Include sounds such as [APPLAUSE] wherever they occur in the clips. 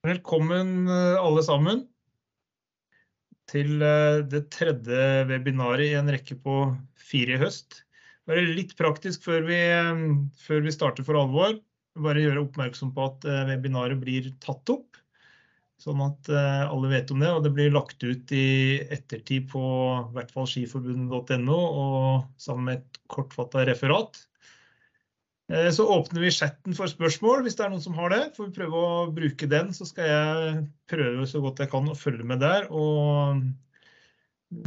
Velkommen eh, alle sammen til eh, det tredje webinaret i en rekke på fire i høst. Bare litt praktisk før vi, eh, før vi starter for alvor. Bare gjøre oppmerksom på at webinaret blir tatt opp, sånn at alle vet om det. Og det blir lagt ut i ettertid på hvert fall skiforbundet.no og sammen med et kortfatta referat. Eh, så åpner vi chatten for spørsmål hvis det er noen som har det. Får vi prøve å bruke den, så skal jeg prøve så godt jeg kan å følge med der og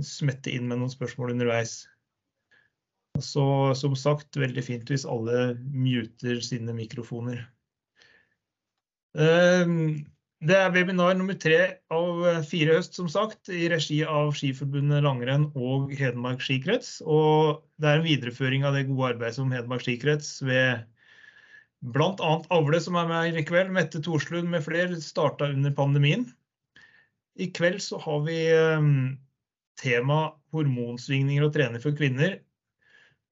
smette inn med noen spørsmål underveis. Så som sagt, veldig fint hvis alle muter sine mikrofoner. Eh, det er webinar nummer tre av fire høst, som sagt, i regi av Skiforbundet langrenn og Hedmark skikrets. Og det er en videreføring av det gode arbeidet som Hedmark skikrets ved bl.a. Avle, som er med i kveld, Mette Torslund med flere, starta under pandemien. I kveld så har vi ehm, tema hormonsvingninger og trening for kvinner.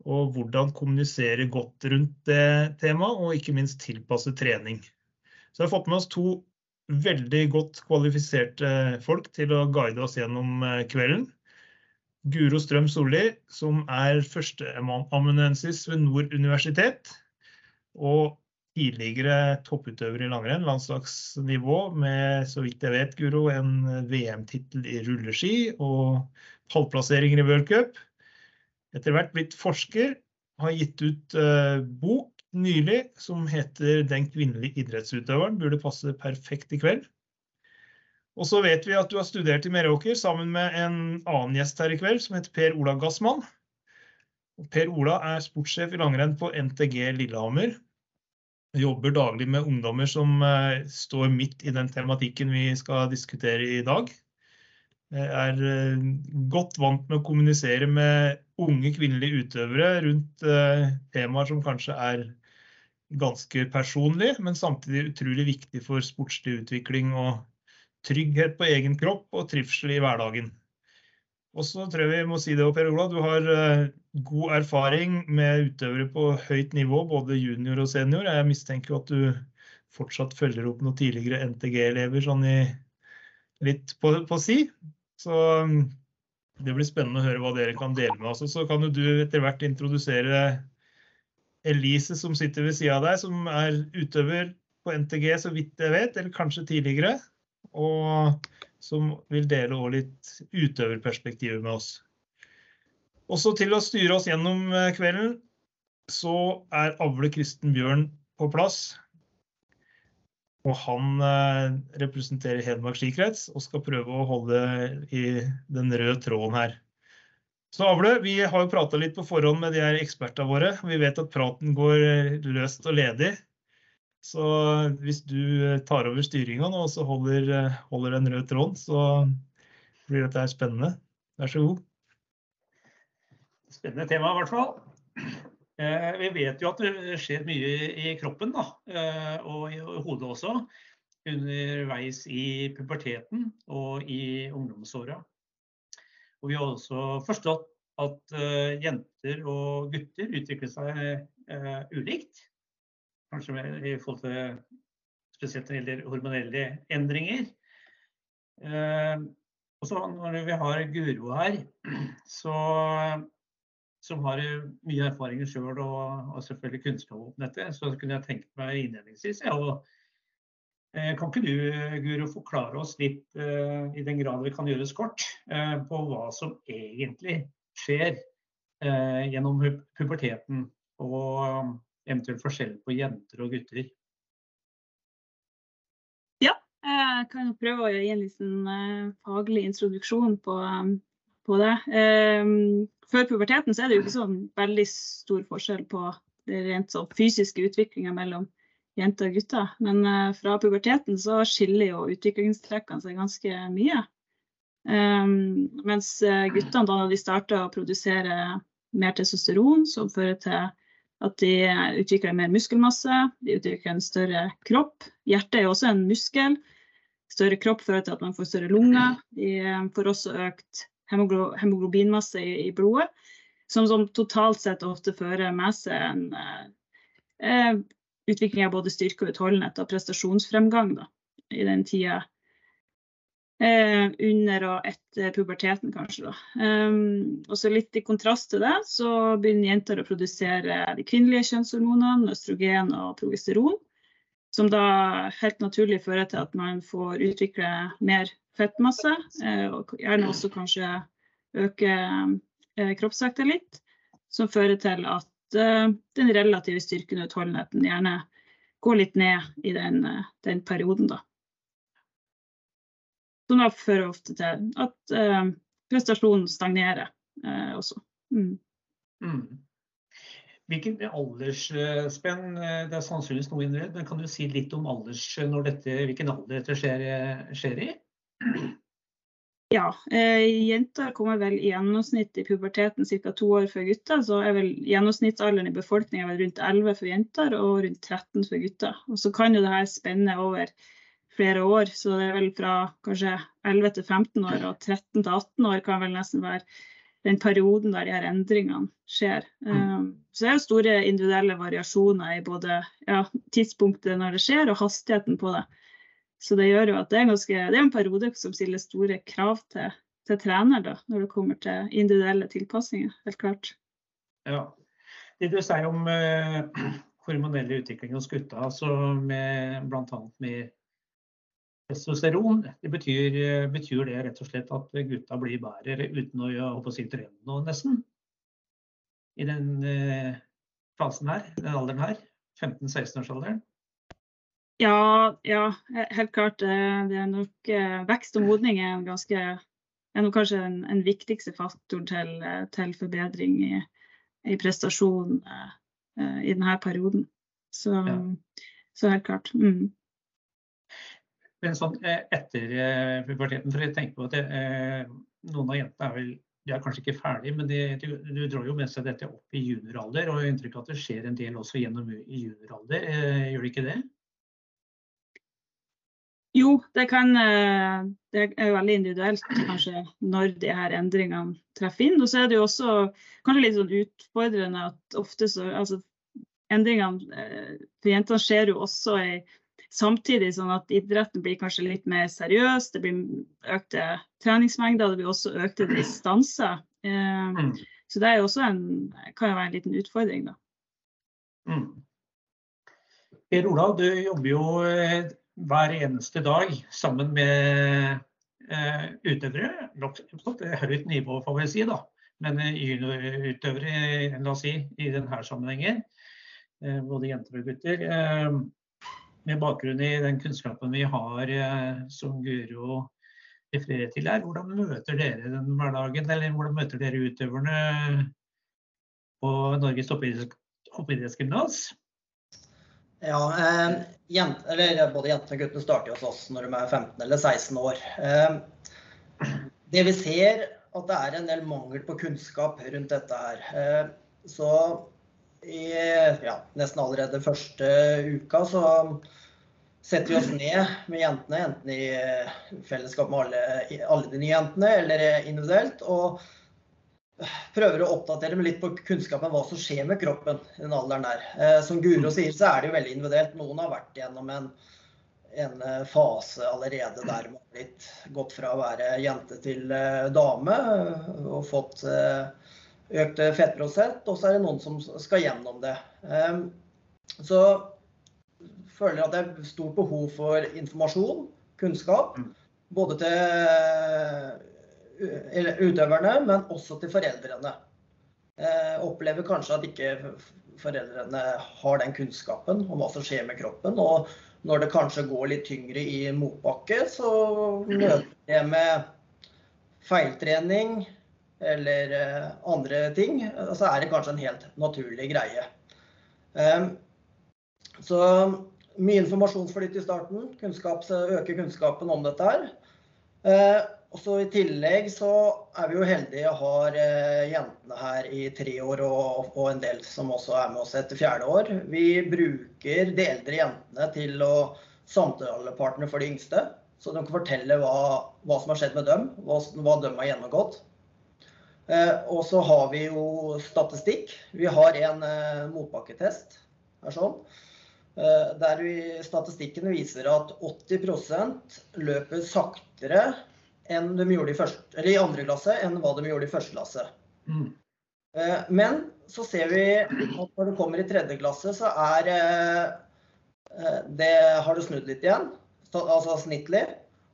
Og hvordan kommunisere godt rundt det temaet, og ikke minst tilpasse trening. Så jeg har fått med oss to veldig godt kvalifiserte folk til å guide oss gjennom eh, kvelden. Guro Strøm Solli, som er førsteamanuensis ved Nord universitet. Og tidligere topputøver i langrenn, landslagsnivå, med, så vidt jeg vet, Guro, en VM-tittel i rulleski og pallplasseringer i World Cup. Etter hvert blitt forsker, har gitt ut uh, bok nylig som heter 'Den kvinnelige idrettsutøveren'. Burde passe perfekt i kveld. Og så vet vi at du har studert i Meråker sammen med en annen gjest her i kveld, som heter Per Ola Gassmann. Per Ola er sportssjef i langrenn på NTG Lillehammer. Jobber daglig med ungdommer som eh, står midt i den tematikken vi skal diskutere i dag. Er eh, godt vant med å kommunisere med unge kvinnelige utøvere rundt eh, temaer som kanskje er ganske personlig, men samtidig utrolig viktig for sportslig utvikling og trygghet på egen kropp og trivsel i hverdagen. Og så tror jeg vi må si det, Per Ola, du har eh, god erfaring med utøvere på høyt nivå, både junior og senior. Jeg mistenker jo at du fortsatt følger opp noen tidligere NTG-elever sånn i litt på, på si. Så mm, det blir spennende å høre hva dere kan dele med oss. Så kan du etter hvert introdusere Elise som sitter ved sida av deg, som er utøver på NTG, så vidt jeg vet, eller kanskje tidligere. Og som vil dele også litt utøverperspektivet med oss. Også til å styre oss gjennom eh, kvelden, så er Avle Kristen Bjørn på plass. Og han eh, representerer Hedmark skikrets og skal prøve å holde i den røde tråden her. Så Avle, vi har jo prata litt på forhånd med de her ekspertene våre. Vi vet at praten går løst og ledig. Så hvis du tar over styringa nå og holder, holder en rød tråd, så blir dette spennende. Vær så god. Spennende tema i hvert fall. Eh, vi vet jo at det skjer mye i kroppen da, eh, og i hodet også. Underveis i puberteten og i ungdomsåra. Og vi har også forstått at uh, jenter og gutter utvikler seg uh, ulikt. Kanskje i forhold til spesielt når det gjelder hormonelle endringer. Uh, og så når vi har Guro her, så, som har mye erfaringer sjøl og, og, selvfølgelig kunnskap om dette, så kunne jeg tenkt meg innledningsvis ja, kan ikke du Guru, forklare oss litt, eh, i den grad vi kan gjøres kort, eh, på hva som egentlig skjer gjennom puberteten, og eventuelt forskjell på jenter og gutter? Ja, jeg kan prøve å gi en liten faglig introduksjon på, på det. Før puberteten er det jo ikke så veldig stor forskjell på det rent sånn fysiske utviklinga mellom jenter og gutter. Men uh, fra puberteten så skiller jo utviklingstrekkene seg ganske mye. Um, mens uh, guttene da de starter å produsere mer testosteron, som fører til at de utvikler mer muskelmasse, de utvikler en større kropp. Hjertet er jo også en muskel. Større kropp fører til at man får større lunger. De får også økt hemoglobinmasse i blodet, som, som, totalt sett ofte fører med seg en utvikling av både styrke og utholdenhet og prestasjonsfremgang. Da. i den tida. Eh, under og etter puberteten, kanskje. Um, og så Litt i kontrast til det, så begynner jenter å produsere de kvinnelige kjønnshormonene, østrogen og progesteron. Som da helt naturlig fører til at man får utvikle mer fettmasse, eh, og gjerne også kanskje øke eh, kroppsvekta litt. Som fører til at den relative styrken og utholdenheten gjerne går litt ned i den, den perioden, da. Som da fører ofte til at uh, prestasjonen stagnerer uh, også. Mm. Mm. Hvilken aldersspenn Det er sannsynligvis noe individuelt, men kan du si litt om alders, dette, hvilken alder dette skjer, skjer i? Ja, eh, jenter kommer vel i gjennomsnitt i puberteten ca. to år før gutter. Så er vel gjennomsnittsalderen i befolkningen rundt 11 for jenter og rundt 13 for gutter. Og så kan jo det her spenne over flere år. Så det er vel fra kanskje 11 til 15 år og 13 til 18 år kan vel nesten være den perioden der de her endringene skjer. Um, så det er jo store individuelle variasjoner i både ja, tidspunktet når det skjer og hastigheten på det. Så det gjør jo at det er, ganske, det er en periode som stiller store krav til, til trener da, når det kommer til individuelle tilpasninger. Helt klart. Ja. Det du sier om eh, hormonelle utvikling hos gutta, altså med, bl.a. med testosteron, det betyr, betyr, det rett og slett at gutta blir bedre uten å gjøre si trene noe, nesten? I den eh, fasen her, den alderen her? 15-16-årsalderen? Ja, ja, helt klart. Eh, det er nok eh, Vekst og modning er, ganske, er kanskje den, en viktigste faktor til, eh, til forbedring i, i prestasjon uh, i denne perioden. Så, ja. så helt klart. Mm. Men sånn etter puberteten, for jeg tenker på at det, noen av jentene er vel de er kanskje ikke ferdig, men du, du, drar jo med seg dette opp i junioralder. Og jeg har inntrykk av at det skjer en del også gjennom i junioralder. gjør det ikke det? Jo, det kan Det er veldig individuelt kanskje når de her endringene treffer inn. Og så er det jo også kanskje litt sånn utfordrende at ofte så altså, Endringene for jentene skjer jo også i Samtidig sånn at idretten blir kanskje litt mer seriøs, det blir økte treningsmengder, det blir også økte distanser. Eh, mm. Så det er jo også en, kan jo være en liten utfordring, da. Mm. Per Olav, du jobber jo eh, hver eneste dag sammen med eh, utøvere. På et høyt nivå, får vi si, da. Men eh, juniorutøvere, la oss si, i denne sammenhengen. Eh, både jenter og gutter. Eh, med bakgrunn i den kunnskapen vi har eh, som Guro refererer til her, hvordan møter dere den hverdagen, eller hvordan møter dere utøverne på Norges toppidrettsgymnas? Ja, eh, jent, både jentene og guttene starter hos oss når de er 15 eller 16 år. Eh, det vi ser, at det er en del mangel på kunnskap rundt dette her. Eh, så i ja, nesten allerede første uka så setter vi oss ned med jentene, enten i eh, fellesskap med alle, alle de nye jentene eller individuelt, og prøver å oppdatere med litt på kunnskapen om hva som skjer med kroppen i den alderen der. Eh, som Guro sier, så er det jo veldig individuelt. Noen har vært gjennom en, en eh, fase allerede der man har blitt gått fra å være jente til dame og fått økt fettprosent, og så er det noen som skal gjennom det. Ehm, så føler jeg at det er stort behov for informasjon, kunnskap, mm. både til utøverne, men også til foreldrene. Jeg opplever kanskje at ikke foreldrene har den kunnskapen om hva som skjer med kroppen. Og når det kanskje går litt tyngre i motbakke, så møter det med feiltrening, eller eh, andre ting, så er det kanskje en helt naturlig greie. Ehm, så mye informasjonsflyt i starten. Kunnskap, øke kunnskapen om dette her. Eh, og så I tillegg så er vi jo heldige og har eh, jentene her i tre år, og, og, en del som også er med oss etter fjerde år. Vi bruker de eldre jentene til å samtalepartnere for de yngste. Så de kan fortelle hva, hva som har skjedd med dem, hva, hva de har gjennomgått. Eh, og så har vi jo statistikk. Vi har en eh, motbakketest. Sånn. Der vi, statistikken viser at 80% løper saktere enn de gjorde i, første, i andre klasse enn hva de gjorde i første klasse. Mm. Men så ser vi at når du kommer i tredje klasse, så er det har det snudd litt igjen. Altså snittlig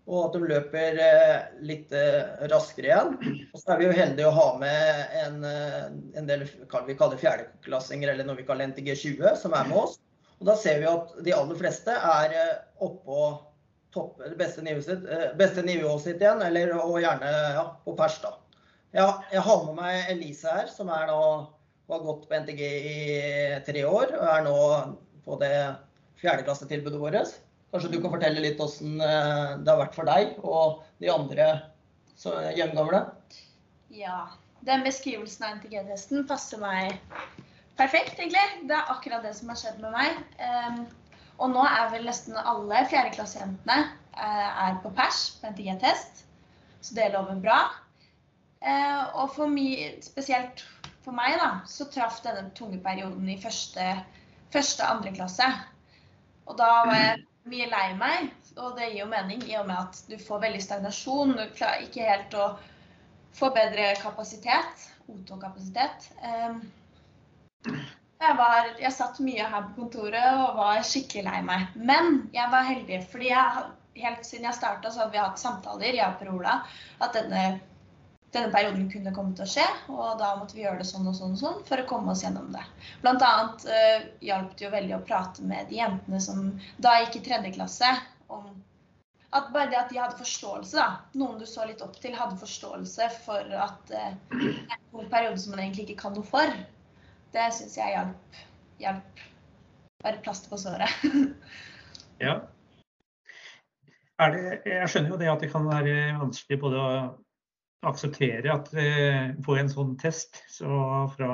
og at de løper eh, litt eh, raskere igjen. Og så er vi jo heldige å ha med en, eh, en del vi kaller fjerdeklassinger, eller noe vi kaller NTG20, som er med oss. Og da ser vi at de aller fleste er oppå topp, beste nivået sitt, beste nivået sitt igjen, eller, og gjerne ja, på pers. da. Ja, jeg har med meg Elise her, som nå, har gått på NTG i tre år og er nå på det fjerdeklassetilbudet vårt. Kanskje du kan fortelle litt hvordan eh, det har vært for deg og de andre hjemmegamle? Ja. Den beskrivelsen av NTG-testen passer meg perfekt, egentlig. Det er akkurat det som har skjedd med meg. Ehm, og nå er vel nesten alle fjerdeklassejentene eh, er på pers på NTG-test, så det lover bra. Eh, og for meg, spesielt for meg, da, så traff denne tunge perioden i første, første andre klasse. Og da var jeg mye lei meg, og det gir jo mening i og med at du får veldig stagnasjon. Du klarer ikke helt å få bedre kapasitet, O2-kapasitet. Jeg, var, jeg satt mye her på kontoret og var skikkelig lei meg. Men jeg var heldig, fordi jeg, helt siden jeg starta, så hadde vi hatt samtaler, jeg og Per Ola, at denne denne perioden kunne komme til å skje, og da måtte vi gjøre det sånn og sånn og sånn for å komme oss gjennom det. Blant annet uh, hjalp det jo veldig å prate med de jentene som da gikk i tredje klasse, om at bare det at de hadde forståelse, da, noen du så litt opp til, hadde forståelse for at uh, en periode som man egentlig ikke kan noe for, det syns jeg hjalp. Hjelp. Bare plaster på såret. [LAUGHS] ja. Det, jeg skjønner jo det at det kan være vanskelig både å akseptere at eh, på en sånn test så fra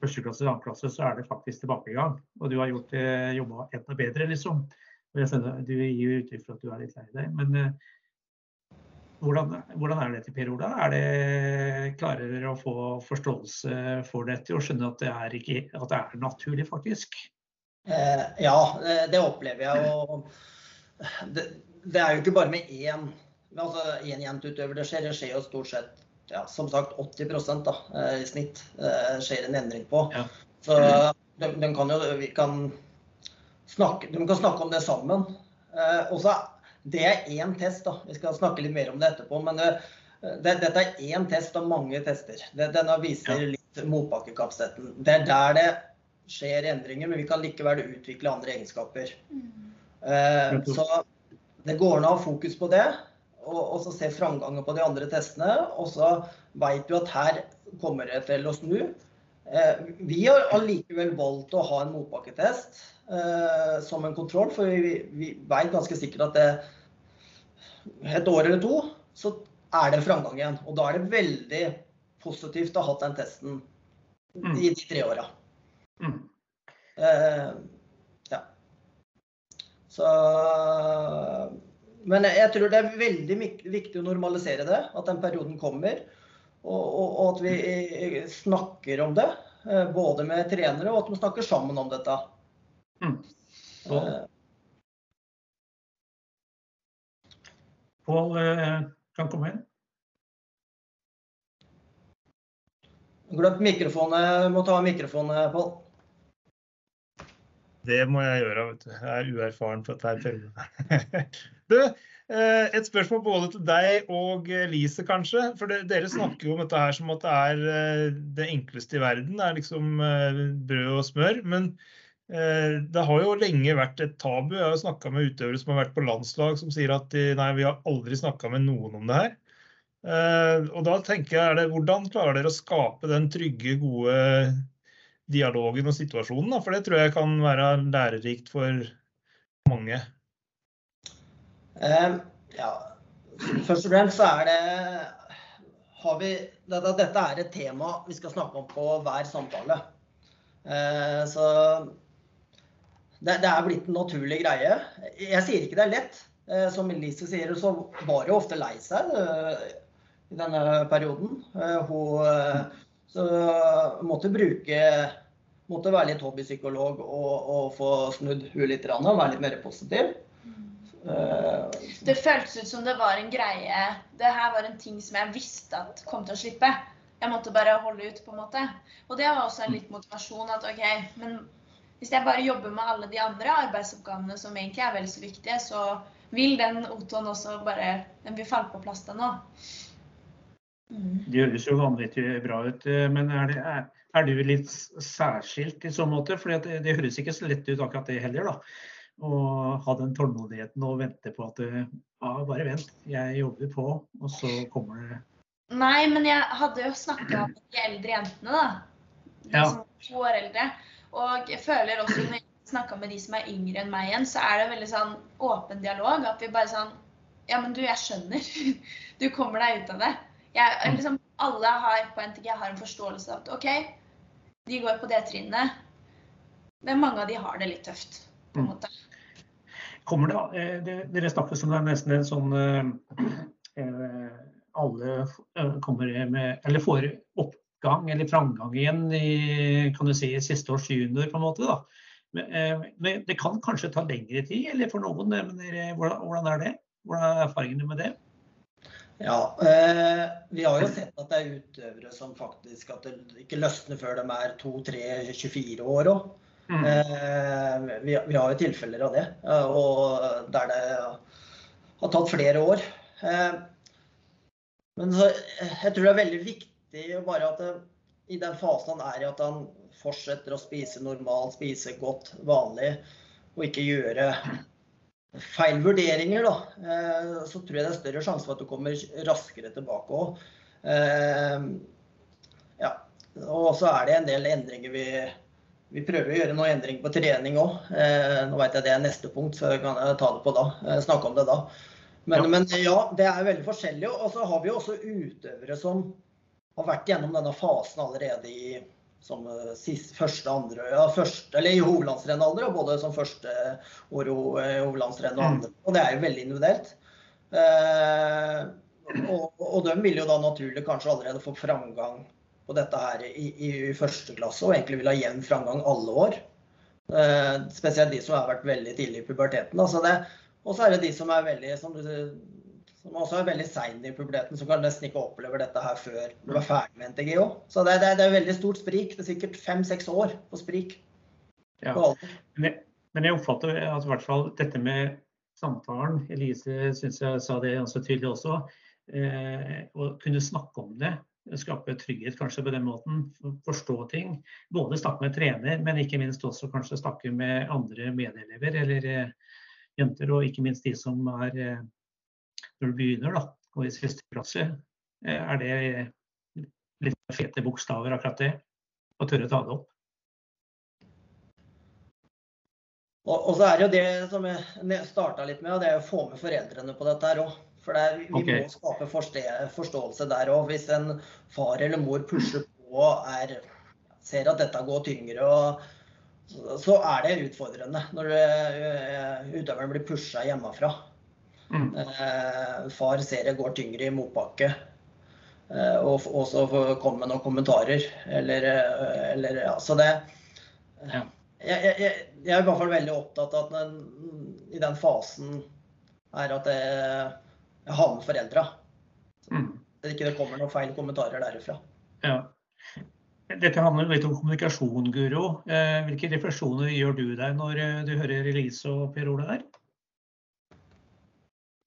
første klasse til annen klasse så er det faktisk tilbakegang. Og du har gjort eh, jobba enda bedre, liksom. Jeg skjønner, Du gir uttrykk for at du er litt lei deg. Men eh, hvordan, hvordan, er det til Per Ola? Er det, klarer dere å få forståelse for dette og skjønne at det er, ikke, at det er naturlig, faktisk? Eh, ja, det opplever jeg. Og det, det er jo ikke bare med én altså én jentutøver det skjer. Det skjer jo stort sett ja, som sagt 80 da, eh, i snitt eh, skjer en endring på. Ja. Så de, de, kan jo vi kan snakke, de kan snakke om det sammen. Eh, også, det er én test, da. Vi skal snakke litt mer om det etterpå. Men det, det, dette er én test av mange tester. Denne viser litt motbakkekapasiteten. Det er der det skjer endringer, men vi kan likevel utvikle andre egenskaper. Mm. Eh, så det går an å ha fokus på det og, og så se framgangen på de andre testene. Og så veit du at her kommer det til å snu. Eh, vi har allikevel valgt å ha en motbakketest eh, som en kontroll, for vi, vi veit ganske sikkert at det, et år eller to så er det framgang igjen. Og da er det veldig positivt å ha hatt den testen mm. i de tre åra. Mm. Eh, ja. Så men jeg tror det er veldig viktig å normalisere det, at den perioden kommer. Og, og, og at vi snakker om det, eh, både med trenere og at vi snakker sammen om dette. Mm. Pål Pål eh, kan komme inn. Glemt mikrofonen. Må ta mikrofonen, Pål. Det må jeg gjøre. vet du. Jeg er uerfaren på dette. [LAUGHS] du, eh, et spørsmål både til deg og Lise, kanskje. For dere snakker jo om dette her som at det er eh, det enkleste i verden. Det er liksom eh, brød og smør. Men det har jo lenge vært et tabu. Jeg har snakka med utøvere som har vært på landslag, som sier at de, nei, vi har aldri snakka med noen om det her. Og da tenker jeg, det, Hvordan klarer dere å skape den trygge, gode dialogen og situasjonen. For det tror jeg kan være lærerikt for mange. Um, ja, først og fremst så er det har vi, dette, dette er et tema vi skal snakke om på hver samtale. Så det, det, er blitt en naturlig greie. Jeg sier ikke det er lett. Uh, som Elise sier, så var hun ofte lei seg uh, i denne perioden. hun så måtte bruke måtte være litt hobbypsykolog og, og få snudd huet litt og være litt mer positiv. Det føltes ut som det var en greie Det her var en ting som jeg visste at kom til å slippe. Jeg måtte bare holde ut, på en måte. Og det var også en litt motivasjon at OK, men hvis jeg bare jobber med alle de andre arbeidsoppgavene som egentlig er vel så viktige, så vil den Oton også bare Den vil falle på plass da nå. Mm. Det høres jo vanvittig bra ut, eh, men er, det, er, er, du litt særskilt i så måte? For det, det, høres ikke så lett ut akkurat det heller, da. Å ha den tålmodigheten og vente på at ja, bare vent, jeg jobber på, og så kommer det Nei, men jeg hadde jo snakka med de eldre jentene, da. De ja. som er to år eldre. Og jeg føler også når jeg snakker med de som er yngre enn meg igjen, så er det veldig sånn åpen dialog. At vi bare sånn Ja, men du, jeg skjønner. [LAUGHS] Du kommer deg ut av det. Jeg, mm. liksom, alle har på NTG har en forståelse av at OK, de går på det trinnet. Men mange av de har det litt tøft. på en mm. måte. Kommer eh, det, Dere snakker som det er nesten en sånn eh, eh Alle kommer med Eller får oppgang eller framgang igjen i kan du si, siste års junior, på en måte. da. Men, eh, men det kan kanskje ta lengre tid, eller for noen. Men hvordan, hvordan er det? Hvordan er erfaringene med det? Ja, eh, Vi har jo sett at det er utøvere som faktisk at det ikke løsner før de er 2-3-24 år òg. Mm. Eh, vi, vi, har jo tilfeller av det, og der det har tatt flere år. Eh, men så, jeg tror det er veldig viktig bare at det, i den fasen han er i, at han fortsetter å spise normalt, spise godt, vanlig, og ikke gjøre feil vurderinger, da, eh, så tror jeg det er større sjanse for at du kommer raskere tilbake òg. Eh, ja. Og så er det en del endringer vi, vi prøver å gjøre noen endringer på trening òg. Eh, nå vet jeg det er neste punkt, så jeg kan ta det på da. Snakke om det da. Men ja. men ja, det er veldig forskjellig. Og så har vi også utøvere som har vært gjennom denne fasen allerede i som eh, sist, første, andre, ja, første, eller i hovedlandsrennet både som første år i eh, hovedlandsrennet og mm. andre. Og det er jo veldig individuelt. Eh, og, og, de vil jo da naturlig kanskje allerede få framgang på dette her i, i, i første klasse, og egentlig vil ha jevn framgang alle år. Eh, spesielt de som har vært veldig tidlig i puberteten. Og så er det de som er veldig, som du som også er veldig sein i puberteten, som kan nesten ikke oppleve dette her før du er ferdig med NTG òg. Så det, det, det, er veldig stort sprik. Det er sikkert fem-seks år på sprik. Ja. Men, jeg, men jeg oppfatter at i hvert fall dette med samtalen Elise syns jeg sa det ganske tydelig også. Eh, å kunne snakke om det, skape trygghet kanskje på den måten. Forstå ting. Både snakke med trener, men ikke minst også kanskje snakke med andre medelever eller eh, jenter. Og ikke minst de som er eh, når du begynner da, og i siste klasse, eh, er det litt fete bokstaver, akkurat det? Å tørre å ta det opp? Og, og, så er det jo det som jeg starta litt med, det er å få med foreldrene på dette her òg. For er, vi okay. må skape forståelse der òg. Hvis en far eller mor pusher på og er, ser at dette går tyngre, og, så er det utfordrende når eh, utøveren blir pusha hjemmefra. Mm. Eh, far ser det går tyngre i motbakke. Eh, og også komme med noen kommentarer. Eller, eh, eller ja, så det ja. jeg, jeg, jeg, er i hvert fall veldig opptatt av at den, i den fasen er at jeg, jeg har med foreldra. Mm. Så ikke det kommer noen feil kommentarer derifra. Ja. Dette handler litt om kommunikasjon, Guro. Hvilke refleksjoner gjør du deg når du hører Elise og Per Ole der?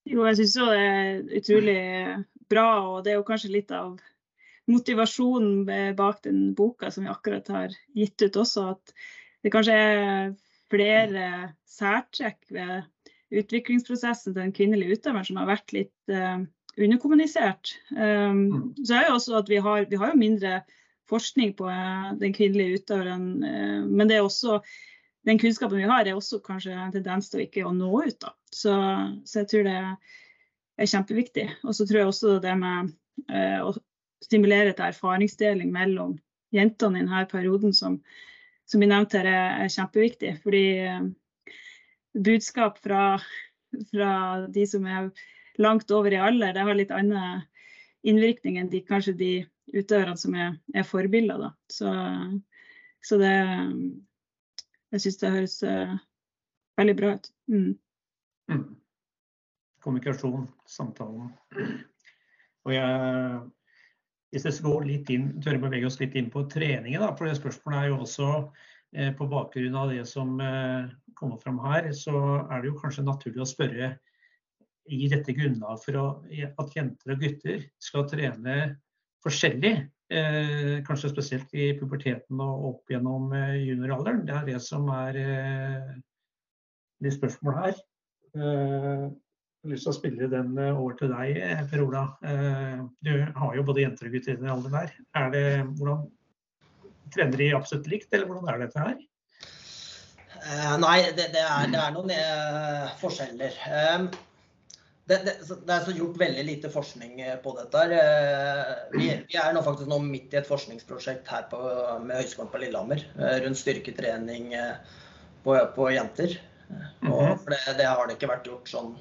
Jo, jeg syns det er utrolig bra, og det er jo kanskje litt av motivasjonen bak den boka som vi akkurat har gitt ut også, at det kanskje er flere særtrekk ved utviklingsprosessen til den kvinnelige utøveren som har vært litt uh, underkommunisert. Um, så er jo også at vi har, vi har jo mindre forskning på uh, den kvinnelige utøveren, uh, men det er også den kunnskapen vi har, er også kanskje en tendens til å ikke å nå ut. Da. Så, så jeg tror det er kjempeviktig. Og så tror jeg også det med eh, å stimulere til erfaringsdeling mellom jentene i denne perioden, som, som vi nevnte her, er, er kjempeviktig. Fordi eh, budskap fra, fra, de som er langt over i alder, det har litt annen innvirkning enn de, kanskje de utøverne som er, er forbilder. Da. Så Så det Jeg syns det høres eh, veldig bra ut. Mm. Mm. Kommunikasjon, samtalen. Og jeg, hvis jeg går litt inn, tør bevege oss litt inn på treningen, da, for det spørsmålet er jo også eh, på bakgrunn av det som eh, kommer fram her, så er det jo kanskje naturlig å spørre i dette grunnlag for å, at jenter og gutter skal trene forskjellig. Eh, kanskje spesielt i puberteten og opp gjennom eh, junioralderen. Det er det som er eh, de spørsmål her. Eh, jeg har lyst til å spille den eh, over til deg, eh, Per Ola. Du har jo både jenter og gutter i den alderen der. Er det, hvordan, trener de absolutt likt, eller hvordan er dette her? nei, det, det, er, det, er, noen forskjeller. Det, det, det, er så gjort veldig lite forskning eh, på dette. Eh, vi, vi, er nå faktisk nå midt i et forskningsprosjekt her på, med Høgskolen på Lillehammer eh, rundt styrketrening på, på jenter. Og mhm. for det, det, har det ikke vært gjort sånn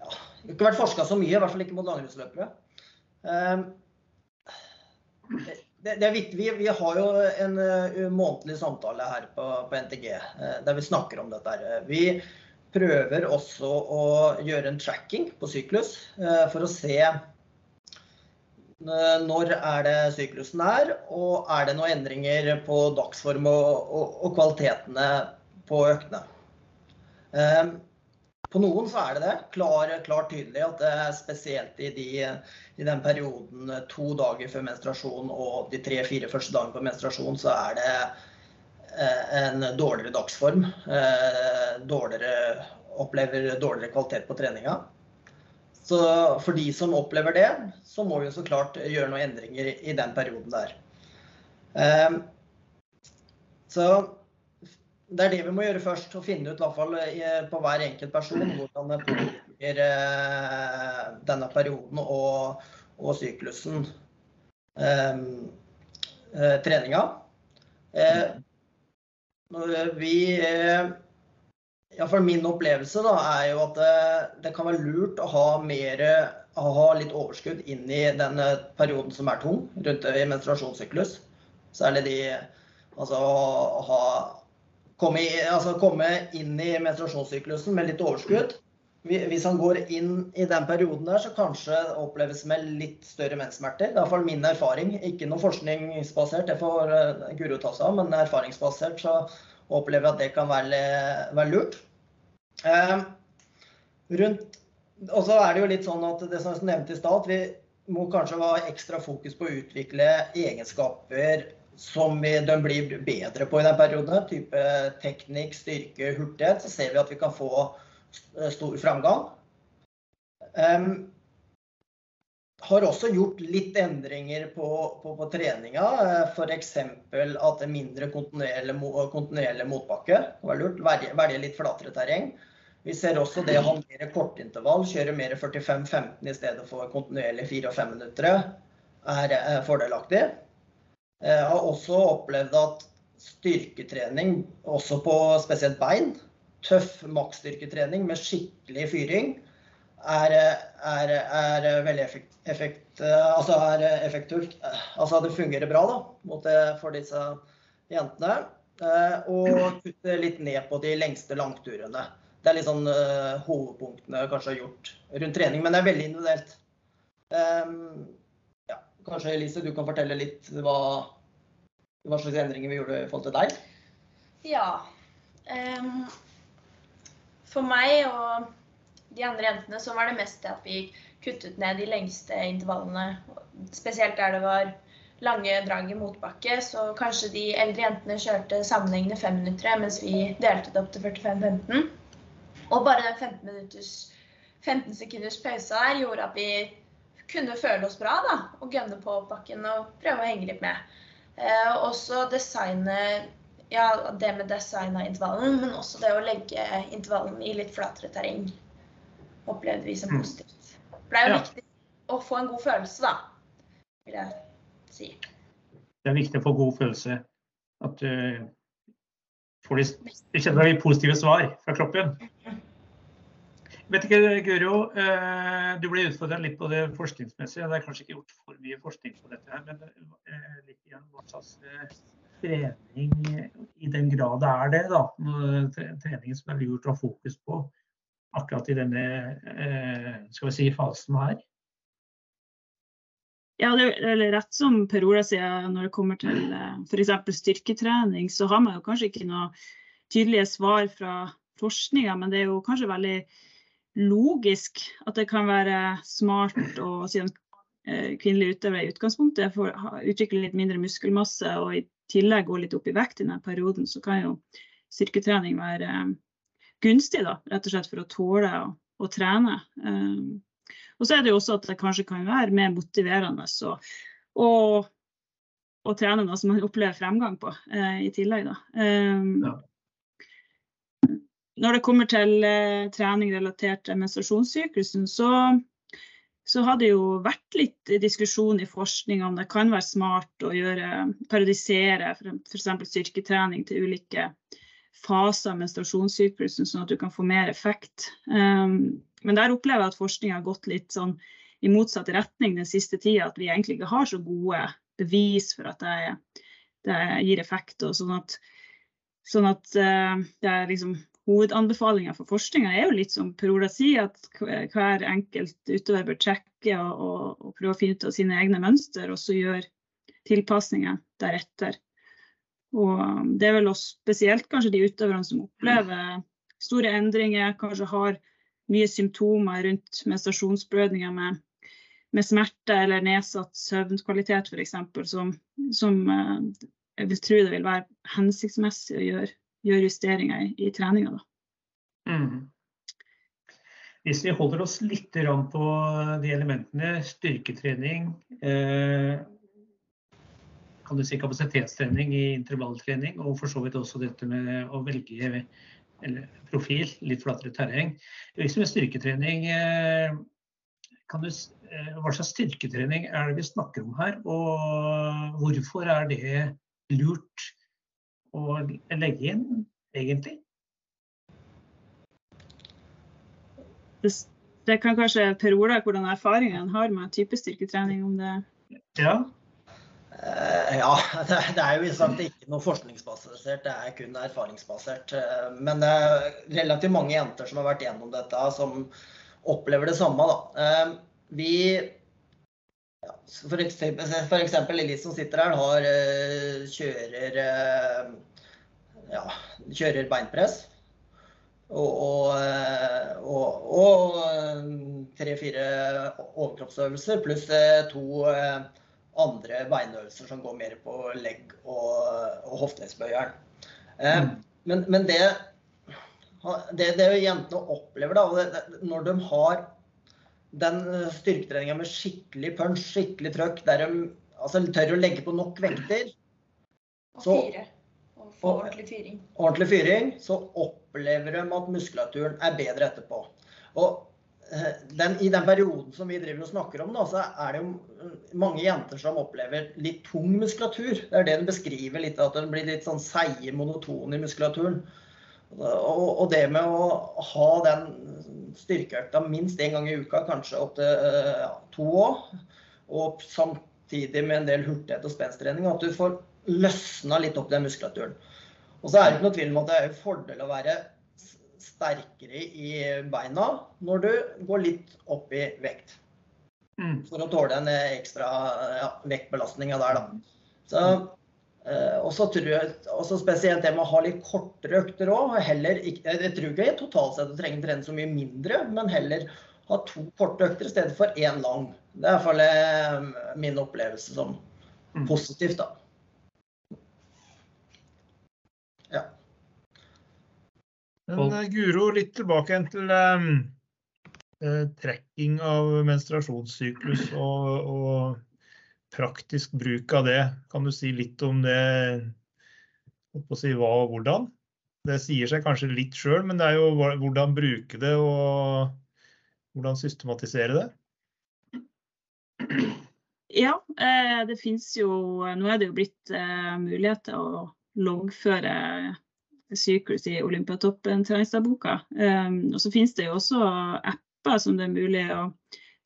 ja, Ikke vært forska så mye, i hvert fall ikke mot langrennsløpere. Det, det, er viktig. Vi, vi, har jo en månedlig samtale her på, på NTG der vi snakker om dette. Vi, prøver også å gjøre en tracking på syklus eh, for å se eh, når er det syklusen er, og er det noen endringer på dagsform og, og, og kvalitetene på øktene. Eh, på noen så er det det. Klart klar tydelig at det er spesielt i, de, i, den perioden to dager før menstruasjon og de tre-fire første dagene på menstruasjon, så er det Eh, en dårligere dagsform. Eh, dårligere, opplever dårligere kvalitet på treninga. Så for de som opplever det, så må vi så klart gjøre noen endringer i den perioden der. Eh, så det er det vi må gjøre først. Å finne ut i hvert fall på hver enkelt person hvordan det påvirker denne perioden og, og syklusen. treninga. Vi eh, Iallfall min opplevelse da, er jo at det, det, kan være lurt å ha, mer, å ha litt overskudd inn i den eh, perioden som er tung, rundt i menstruasjonssyklus. Særlig de Altså ha komme, altså komme inn i menstruasjonssyklusen med litt overskudd. Hvis han går inn i den perioden der, så kanskje oppleves med litt større menssmerter. Det er iallfall min erfaring. Ikke noe forskningsbasert, det får eh, Guro ta seg av, men erfaringsbasert så opplever jeg at det kan være, være lurt. Eh, rundt, og så er det jo litt sånn at det som jeg nevnte i stad, at vi må kanskje ha ekstra fokus på å utvikle egenskaper som de blir bedre på i den perioden. Type teknikk, styrke, hurtighet. Så ser vi at vi kan få Eh, stor framgang. Um, har også gjort litt endringer på, på, på treninga. Eh, F.eks. at mindre kontinuerlig, motbakke. Det var lurt. Velge, litt flatere terreng. Vi ser også det å ha mer kortintervall, kjøre mer 45-15 i stedet for kontinuerlig 4 og 5 minutter, er, er fordelaktig. Jeg eh, har også opplevd at styrketrening, også på spesielt bein, tøff maksstyrketrening med skikkelig fyring er, er, er veldig effekt, effekt, altså er effektivt. Altså det fungerer bra da, for disse jentene. Eh, og kutte litt ned på de lengste langturene. Det er litt sånn hovedpunktene kanskje har gjort rundt trening, men det er veldig individuelt. Um, kanskje Elise, du kan fortelle litt hva, hva slags endringer vi gjorde i forhold til deg? Ja. Um, for meg og de andre jentene så var det mest det at vi kuttet ned de lengste intervallene. Spesielt der det var lange drag i motbakke. Så kanskje de eldre jentene kjørte sammenhengende fem minutter, mens vi delte det opp til 45-15. Og bare den 15, minutters, 15 sekunders pausa der gjorde at vi kunne føle oss bra da, og gønne på bakken og prøve å henge litt med. Eh, også designe ja, det med design av intervallen, men også det å legge intervallen i litt flatere terreng opplevde vi som mm. positivt. For det er jo ja. viktig å få en god følelse, da, vil jeg si. Det er viktig å få god følelse. At du får de, du kjenner de positive svar fra kroppen. Vet ikke, Guro, eh, Du ble utfordra litt på det forskningsmessige. Det er kanskje ikke gjort for mye forskning på dette, her, men eh, litt igjen hva slags trening i den grad det er det, da. Treningen som er lurt å ha fokus på akkurat i denne eh, skal vi si, fasen her? Ja, det er rett som Per Ola sier når det kommer til eh, f.eks. styrketrening, så har man jo kanskje ikke noe tydelige svar fra forskninga, men det er jo kanskje veldig logisk at det kan være smart å siden eh, kvinnelige utøvere i utgangspunktet får utvikle litt mindre muskelmasse og i tillegg gå litt opp i vekt i denne perioden, så kan jo styrketrening være gunstig, da, rett og slett for å tåle å, å trene. Um, og så er det jo også at det kanskje kan være mer motiverende å, trene noe som man opplever fremgang på i tillegg. Da. Ja. Når det kommer til uh, trening relatert til menstruasjonssyklusen, så, så har det jo vært litt diskusjon i forskning om det kan være smart å gjøre, periodisere f.eks. styrketrening til ulike faser av menstruasjonssyklusen, sånn at du kan få mer effekt. Um, men der opplever jeg at forskninga har gått litt sånn i motsatt retning den siste tida. At vi egentlig ikke har så gode bevis for at det, det gir effekt. og sånn at, sånn at uh, det er liksom Hovedanbefalinga for forskninga er jo litt som Per Ola sier, at hver enkelt utøver bør trekke og, og, og, prøve å finne ut av sine egne mønster, og så gjøre tilpasninger deretter. Og um, det er vel også spesielt kanskje de utøverne som opplever store endringer, kanskje har mye symptomer rundt menstruasjonsblødninger med, med smerte eller nedsatt søvnkvalitet f.eks., som, som uh, jeg vil tro det vil være hensiktsmessig å gjøre, gjøre justeringer i, treninga. Mm. Hvis vi holder oss litt på de elementene, styrketrening, eh, kan du si, kapasitetstrening i intervalltrening, og for så vidt også dette med å velge profil, litt flatere terreng. Hvis vi styrketrening, eh, kan du, eh, hva slags styrketrening er det vi snakker om her, og hvorfor er det lurt å legge inn, egentlig? Det kan kanskje Per Ola hvordan erfaringen har med type styrketrening, om det Ja, Uh, ja, [LAUGHS] det, det, er jo sagt ikke noe forskningsbasert, det er kun erfaringsbasert. Uh, men det er relativt mange jenter som har vært gjennom dette, som opplever det samme. Uh, vi ja, for, eksempel, for eksempel Elise som sitter her, har, kjører, ja, kjører beinpress. Og, og tre-fire overkroppsøvelser pluss to andre beinøvelser som går mer på legg og, og hofteleddsbøyeren. Eh, mm. men, men det, det, det jentene opplever da, når de har den styrketreninga med skikkelig punch, skikkelig trøkk, der de altså, tør å legge på nok vekter Og fire. Og få ordentlig fyring. Ordentlig fyring. Så opplever de at muskulaturen er bedre etterpå. Og Eh, den, I den perioden som vi driver og snakker om, da, så er det jo mange jenter som opplever litt tung muskulatur. Det er det den beskriver litt, at den blir litt sånn seige, monoton i muskulaturen. Og, og, det med å ha den styrkeøkta minst én gang i uka, kanskje opp til ja, to år, og samtidig med en del hurtighet og spensttrening, at du får løsna litt opp den muskulaturen. Og så er det ikke noe tvil om at det er en fordel å være sterkere i beina når du går litt opp i vekt. Mm. For å tåle den ekstra ja, vektbelastning der, da. Så, eh, og så tror jeg også spesielt det med å ha litt kortere økter òg. Jeg tror ikke jeg totalt sett trenger å trene så mye mindre, men heller ha to korte økter i stedet for én lang. Det er i hvert fall min opplevelse som mm. positivt, da. Men uh, Guro, litt tilbake igjen til um, uh, trekking av menstruasjonssyklus og, og, praktisk bruk av det. Kan du si litt om det? Si hva og hvordan? Det sier seg kanskje litt sjøl, men det er jo hvordan bruke det og hvordan systematisere det. Ja, eh, det finnes jo Nå er det jo blitt mulighet til å loggføre syklus i Olympiatoppen-treningsdagboka. Um, og så finnes det jo også apper som det er mulig å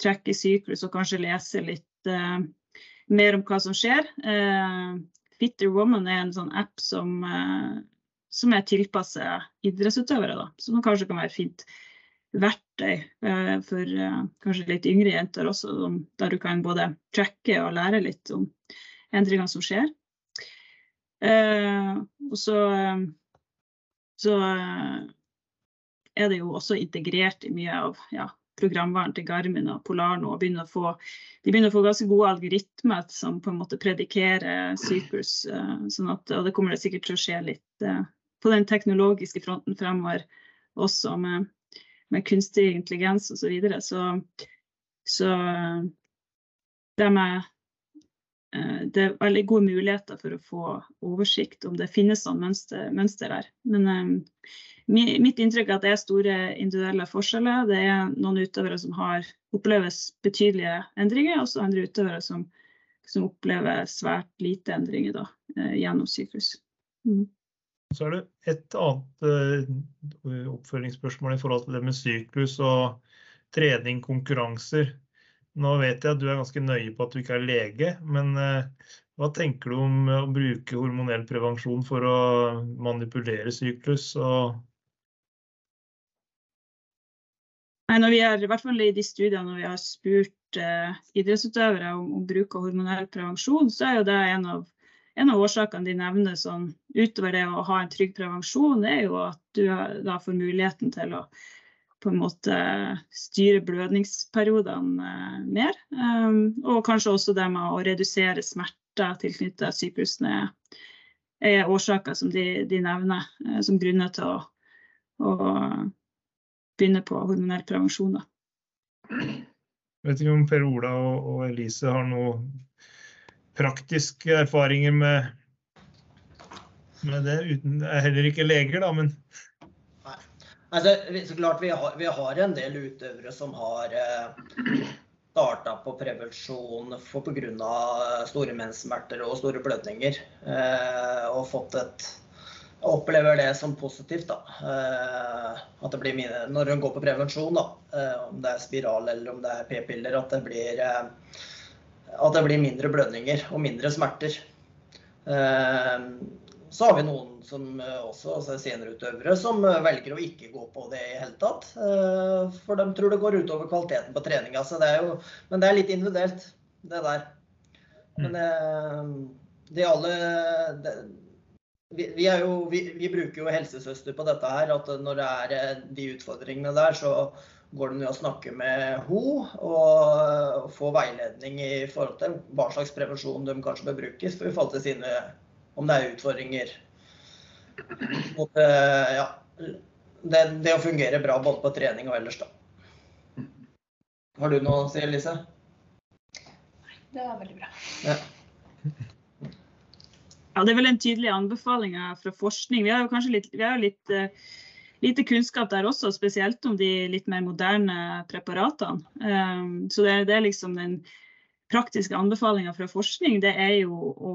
trekke i syklus og kanskje lese litt uh, mer om hva som skjer. Uh, Fitter Woman er en sånn app som, uh, som er tilpasset idrettsutøvere. Da. Som kanskje kan være fint verktøy uh, for kanskje litt yngre jenter også, der du kan både tracke og lære litt om endringene som skjer. og så, så er det jo også integrert i mye av ja, programvaren til Garmin og Polar nå. Begynner få, de begynner å få ganske gode algoritmer som på en måte predikerer syklus. Eh, sånn at, og det kommer det sikkert til å skje litt eh, på den teknologiske fronten fremover også med, med kunstig intelligens osv. Så, videre. så Så det med det er veldig gode muligheter for å få oversikt om det finnes sånn mønster, mønster der. Men um, Mitt inntrykk er at det er store individuelle forskjeller. Det er noen utøvere som har, oppleves betydelige endringer, og så andre utøvere som, som, opplever svært lite endringer da, eh, gjennom syklus. Mm. Så er det et annet uh, oppfølgingsspørsmål i forhold til det med syklus og trening, konkurranser. Nå vet jeg at du er ganske nøye på at du ikke er lege, men uh, hva tenker du om å bruke hormonell prevensjon for å manipulere syklus Nei, når vi er, I hvert fall i de studiene når vi har spurt eh, idrettsutøvere om, om, bruk av hormonell prevensjon, så er jo det en av, en av årsakene de nevner sånn, utover det å ha en trygg prevensjon, er jo at du da får muligheten til å på en måte styre blødningsperiodene eh, mer. Um, og kanskje også det med å redusere smerter tilknyttet sykehusene er årsaker som de, de nevner eh, som grunner til å, å begynne på hormonell prevensjon. Jeg vet ikke om Per Ola og, og Elise har noen praktiske erfaringer med, med det. Uten, er heller ikke leger, da, men. Altså, så klart vi har, vi har, en del utøvere som har eh, starta på prevensjon pga. store menssmerter og store blødninger. Eh, og fått et opplever det som positivt. da. Eh, at det blir mine, Når hun går på prevensjon, da, om det er spiral eller om det er p-piller, at, at det blir mindre blødninger og mindre smerter. Så har vi noen som også altså seniorutøvere som velger å ikke gå på det i hele tatt. For de tror det går utover kvaliteten på treninga. Men det er litt individuelt, det der. Men mm. det, alle det, vi, vi, jo, vi, vi, bruker jo helsesøster på dette her. At når det er eh, de utfordringene der, så går det ned å snakke med henne og få veiledning i forhold til hva slags prevensjon de kanskje bør brukes for i forhold til sine Om det er utfordringer mot eh, ja, det, det, å fungere bra både på trening og ellers, da. Har du noe å si, Elise? Nei, det var veldig bra. Ja. Ja, Det er vel en tydelig anbefaling fra forskning. Vi har jo kanskje litt, vi har litt uh, lite kunnskap der også, spesielt om de litt mer moderne preparatene. Um, så det, det, er liksom den praktiske anbefalinga fra forskning, det er jo å,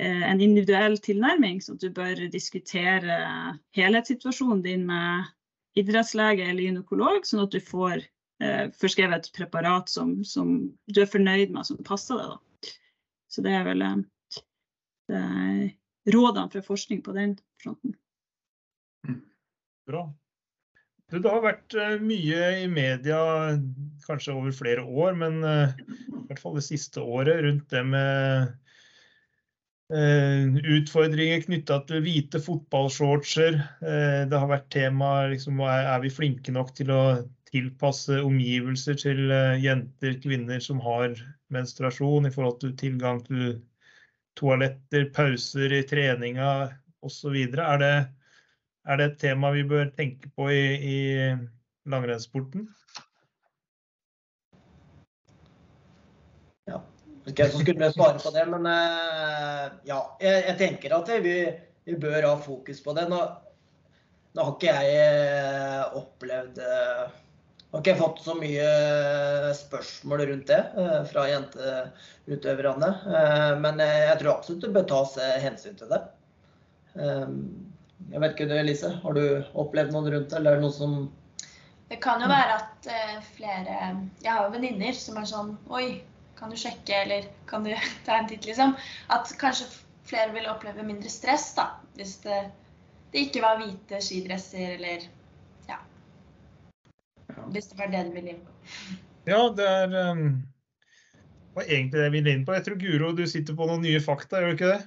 en individuell tilnærming. Så du bør diskutere helhetssituasjonen din med idrettslege eller gynekolog, sånn at du får uh, forskrevet et preparat som, som, du er fornøyd med, som passer deg. Da. Så det er vel Eh, rådene fra forskning på den fronten. Bra. Det har vært eh, mye i media, kanskje over flere år, men eh, i hvert fall det siste året, rundt det med utfordringer knytta til hvite fotballshortser. Det har vært tema liksom, er vi flinke nok til å tilpasse omgivelser til jenter, kvinner som har menstruasjon, i forhold til tilgang til toaletter, pauser i treninga osv. Er, er det et tema vi bør tenke på i, i langrennssporten? Jeg som skulle svare på det, men eh, ja. Jeg, jeg tenker at vi, vi, bør ha fokus på det. Nå, nå har ikke jeg eh, opplevd eh, har ikke fått så mye spørsmål rundt det fra jenteutøverne. Men jeg tror absolutt det bør tas hensyn til det. Jeg vet ikke Elise. Har du opplevd noe rundt det, eller noe som Det kan jo være at flere Jeg har jo venninner som er sånn Oi, kan du sjekke, eller kan du [LAUGHS] ta en titt, liksom. At kanskje flere vil oppleve mindre stress, da. Hvis det, det ikke var hvite skidresser, eller ja. Hvis det var det du ville inn på. Ja, det er um, var egentlig det jeg ville inn på. Jeg tror Guro, du sitter på noen nye fakta, gjør du ikke det?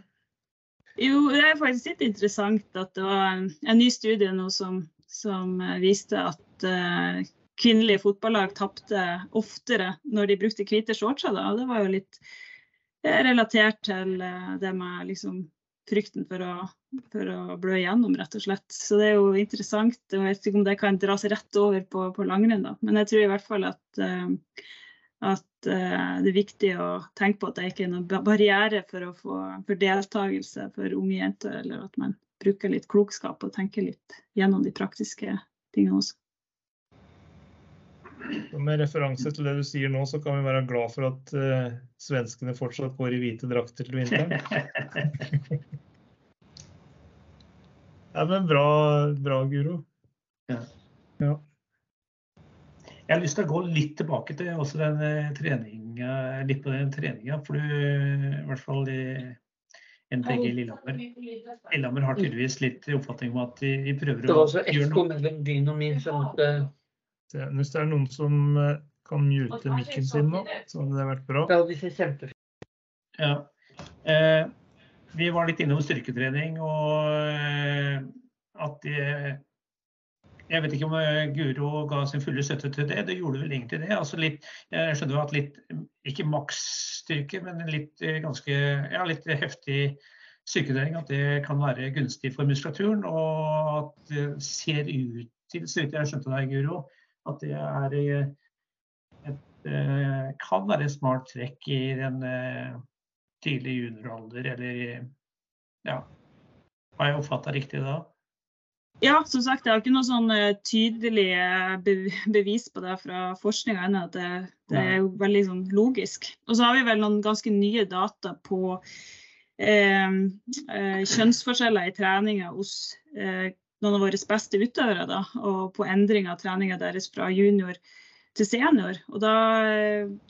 Jo, det er faktisk litt interessant at det var en, en ny studie nå som, som eh, viste at uh, kvinnelige fotballag tapte oftere når de brukte hvite shortser. Da. Det var jo litt uh, relatert til uh, det med liksom, frykten for å, for å blø igjennom, rett og slett. Så det er jo interessant. Jeg vet ikke om det kan dras rett over på, på langrenn, da. Men jeg tror i hvert fall at at uh, det er viktig å tenke på at det ikke er noen barriere for å få for deltakelse for unge jenter, eller at man bruker litt klokskap og tenker litt gjennom de praktiske tingene også. Med referanse til det du sier nå, så kan vi være glad for at uh, svenskene fortsatt går i hvite drakter til vinteren. [LAUGHS] ja, men bra, bra Guro. Ja. ja. Jeg har lyst til å gå litt tilbake til også den eh, treninga, litt på den treninga. For du, i hvert fall i NTG Lillehammer Lillehammer har tydeligvis litt oppfatning om at de prøver å gjøre noe. Det var også ekskomelding din og min, sånn at Hvis det er noen som eh, kan mute mikken sin nå, så hadde det vært bra. Ja, vi ser kjempefint. Ja. Eh, vi var litt innom styrketrening og eh, at de jeg vet ikke om eh, Guro ga sin fulle støtte til det. Det gjorde vel egentlig det. Altså litt, jeg skjønner at litt, ikke maksstyrke, men litt ganske ja, litt heftig styrketrening. At det kan være gunstig for muskulaturen. Og at det ser ut til, så vidt jeg skjønte deg, Guro, at det er eh, et, kan være et smart trekk i den tidlige junioralder, eller ja. Har jeg oppfatta riktig da? Ja, som sagt, jeg har ikke noe sånn uh, tydelig bevis på det fra forskninga ennå. At det, det, er jo veldig sånn, logisk. Og så har vi vel noen ganske nye data på eh, kjønnsforskjeller i treninga hos noen av våre beste utøvere. Da, og på endring av treninga deres fra junior til senior. Og da,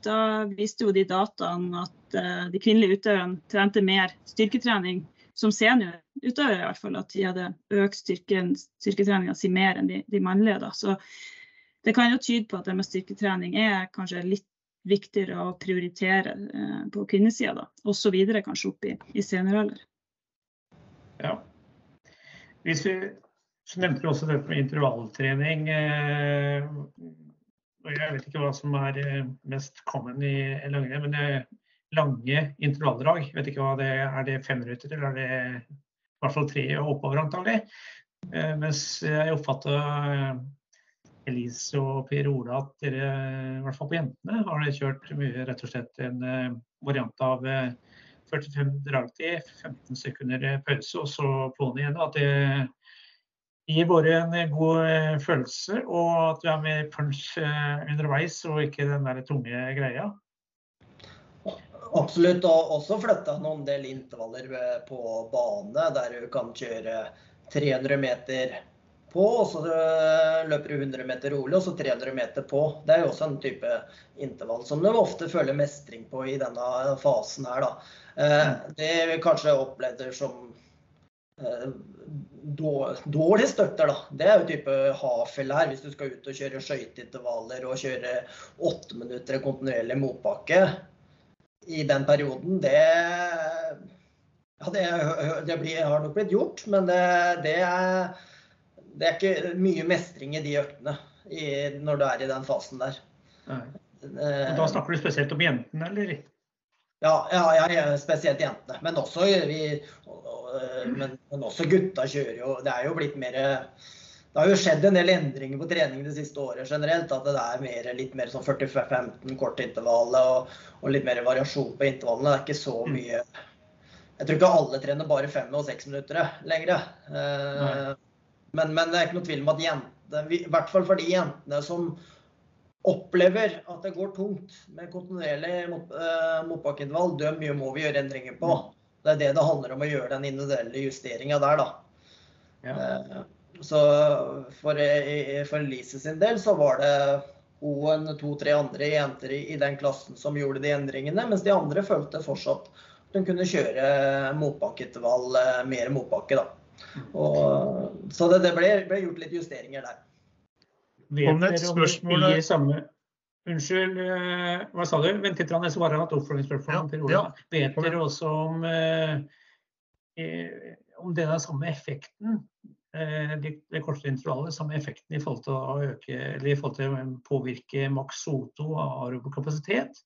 da viste jo de dataene at de kvinnelige utøverne trente mer styrketrening som seniorutøvere i hvert fall, at de hadde økt styrken, styrketreninga si mer enn de, de mannlige. Da. Så det kan jo tyde på at det med styrketrening er kanskje litt viktigere å prioritere uh, på kvinnesida, og så videre kanskje opp i, i senioralder. Ja. Hvis vi så nevnte du også dette med intervalltrening. Eh, jeg vet ikke hva som er eh, mest common i langrenn, men lange intervalldrag. Vet ikke hva det er. Er det fem minutter, eller er det i hvert fall tre og oppover antagelig? Eh, mens jeg oppfatta eh, Elise og Per Ola at dere, i hvert fall på jentene, har kjørt mye rett og slett en eh, variant av 45 dragtid, 15 sekunder pause og så på'n igjen. At det gir bare en god følelse, og at du er med punch underveis og ikke den der tunge greia. Absolutt. Og også flytta noen del intervaller eh, på bane, der du kan kjøre 300 meter på, og så eh, løper du 100 meter rolig, og så 300 meter på. Det er jo også en type intervall som du ofte føler mestring på i denne fasen her, da. Eh, det vi kanskje opplevde som dårlig støtter, da. Det er jo type Hafel her, hvis du skal ut og kjøre skøyteintervaller og kjøre åtte minutter kontinuerlig motbakke i den perioden, det ja, det, det blir, har nok blitt gjort, men det, det, er, det, er, ikke mye mestring i de øktene i, når du er i den fasen der. Nei. Og da snakker du spesielt om jentene, eller? Ja, ja, ja, spesielt jentene. Men også, vi, men, men også gutta kjører jo Det er jo blitt mer det har jo skjedd en del endringer på trening det siste året generelt. At det er mer, litt mer sånn 40-15 kortintervallet og, og, litt mer variasjon på intervallene. Det er ikke så mm. mye Jeg tror ikke alle trener bare fem og seks minutter lenger. Eh, men, men, det er ikke noe tvil om at jentene, i hvert fall for de jentene som opplever at det går tungt med kontinuerlig mot, eh, motbakkeintervall, dem må vi gjøre endringer på. Mm. Det er det det handler om å gjøre den individuelle justeringa der, da. Ja. Eh, så for, for Lise sin del så var det og en to-tre andre jenter i, i den klassen som gjorde de endringene, mens de andre følte fortsatt at de kunne kjøre motbakkeintervall, eh, mer motbakke. da. Og, så det, det ble, ble gjort litt justeringer der. Vet er dere om spørsmål- blir samme Unnskyld, eh, hva sa du? Vent litt, jeg svarer et oppfølgingsspørsmål Ja, til Ola. Vet dere også om, eh, eh, om det er samme effekten, det, det korte intervallet, samme effekten i forhold til å øke, eller i forhold til å påvirke maks O2 av aerobokapasitet?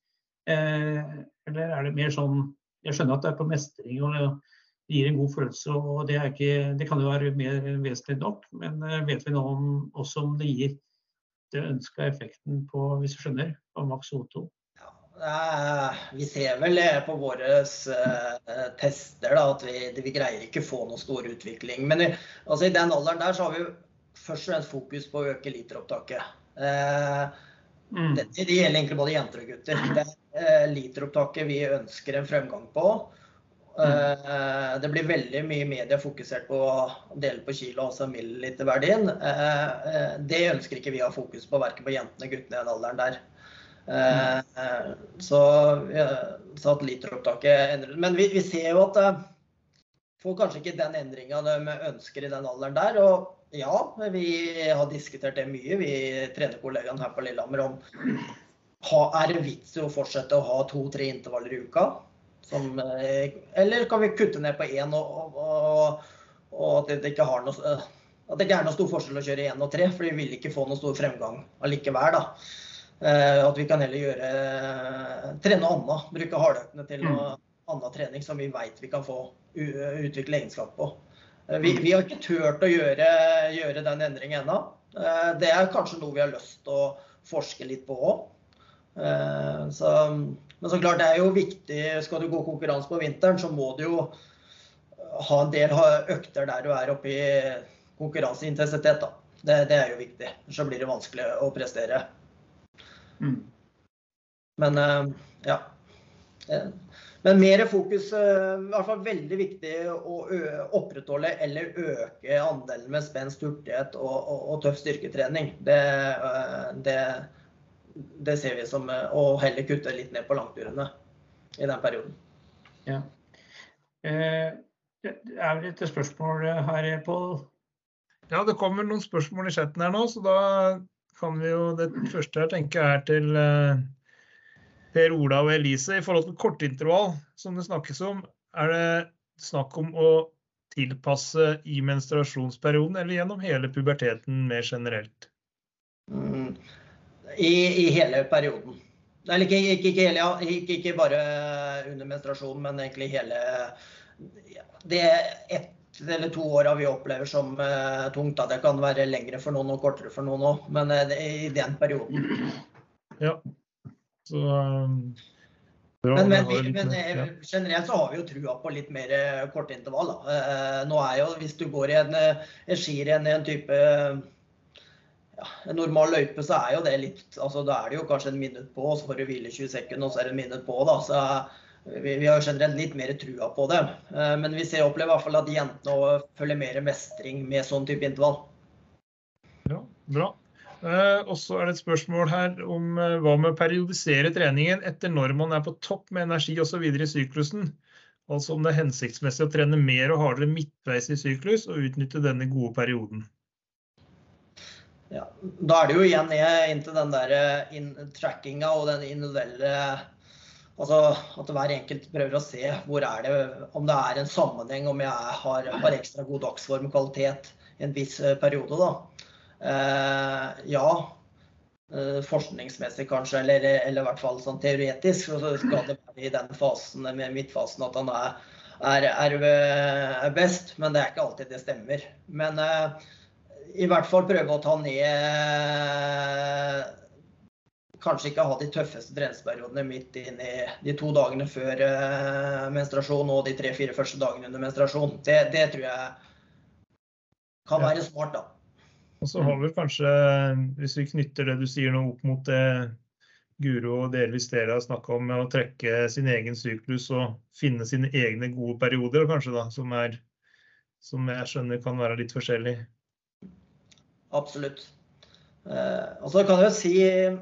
Eh, eller er det mer sånn Jeg skjønner at det er på mestring og det gir en god følelse, og det, ikke, det kan jo være mer vesentlig nok, men vet vi nå om, også om det gir den ønska effekten på, hvis du skjønner, på maks O2? Ja, Vi ser vel på våre eh, tester da, at vi, vi greier ikke få noen stor utvikling. Men altså, i den alderen der så har vi først og fremst fokus på å øke literopptaket. Eh, Mm. det, det gjelder egentlig både jenter og gutter. Det er eh, literopptaket vi ønsker en fremgang på. Eh, det blir veldig mye media fokusert på å dele på kilo, altså milliliterverdien. Eh, eh, det ønsker ikke vi å ha fokus på, verken på jentene eller guttene i den alderen der. Mm. så, så at literopptaket endrer Men vi, vi ser jo at får kanskje ikke den endringa de ønsker i den alderen der. Og ja, vi har diskutert det mye, vi trenerkollegaene her på Lillehammer, om er det vits i å fortsette å ha to-tre intervaller i uka? Som, eh, eller kan vi kutte ned på én, og, og, og at det ikke har noe at det ikke er noe stor forskjell å kjøre én og tre, for vi vil ikke få noe stor fremgang allikevel. da. Eh, At vi kan heller gjøre trene annet. Bruke hardøktene til noe annen trening som vi vet vi kan få utvikle egenskap på. Eh, Vi, vi har ikke turt å gjøre, gjøre den endringen ennå. Eh, Det er kanskje noe vi har lyst til å forske litt på òg. Så, men så klart det er jo viktig, skal du gå konkurranse på vinteren, så må du jo ha en del økter der du er oppe i konkurranseintensitet. Da. Det, det er jo viktig. Så blir det vanskelig å prestere. Mm. Men eh, ja. Eh, Men mer fokus eh, I hvert fall veldig viktig å opprettholde eller øke andelen med spenst, hurtighet og, og, og tøff styrketrening. Det, det, det ser vi som eh, å heller kutte litt ned på langturene i den perioden. Ja. Eh, det er vel et spørsmål her, Pål. Ja, det kommer noen spørsmål i chatten her nå, så da kan vi jo Det første jeg tenker er til eh, Per Ola og Elise. I forhold til kortintervall, som det snakkes om, er det snakk om å tilpasse i menstruasjonsperioden eller gjennom hele puberteten mer generelt? Mm. I, I hele perioden. Eller ikke, ikke, ikke, hele, ikke, ikke bare under menstruasjon, men egentlig hele ja, Det ett eller to åra vi opplever som uh, tungt. Da. Det kan være lengre for noen og kortere for noen òg, men uh, i den perioden. Ja. Så um, bra, Men, men, vi, men mer- eh, ja. generelt så har vi jo trua på litt mer kortintervall. Da. Uh, Nå er jo, hvis du går i en, en skirenn i en type ja, en normal løype, så er jo det litt altså Da er det jo kanskje en minutt på, så får du hvile 20 sekunder, og så er det en minutt på. da, så vi, vi har jo generelt litt mer trua på det. Eh, Men vi ser opplever i hvert fall at jentene følger mer mestring med sånn type intervall. Ja, bra. Eh, og så er det et spørsmål her om eh, hva med å periodisere treningen etter når man er på topp med energi osv. i syklusen. Altså om det er hensiktsmessig å trene mer og hardere midtveis i syklus og utnytte denne gode perioden. Ja, da er det jo igjen ned inntil den der eh, trackinga og den individuelle Altså at hver enkelt prøver å se hvor er det, om det er en sammenheng, om jeg har, har ekstra god dagsform kvalitet i en viss eh, periode. Da. Eh, ja, eh, forskningsmessig kanskje, eller, eller i hvert fall sånn teoretisk, så skal det være i den fasen, med midtfasen, at han er, er, er best. Men det er ikke alltid det stemmer. Men eh, i hvert fall prøve å ta ned Kanskje ikke ha de tøffeste treningsperiodene midt inn i de to dagene før eh, menstruasjon og de tre-fire første dagene under menstruasjon. Det, det tror jeg kan være smart, da. Og så har vi kanskje, hvis vi knytter det du sier nå opp mot det Guro og delvis dere har snakka om, med å trekke sin egen syklus og finne sine egne gode perioder, kanskje da, som, er, som jeg skjønner kan være litt forskjellig. Absolutt. Eh, og så kan jeg jo si eh,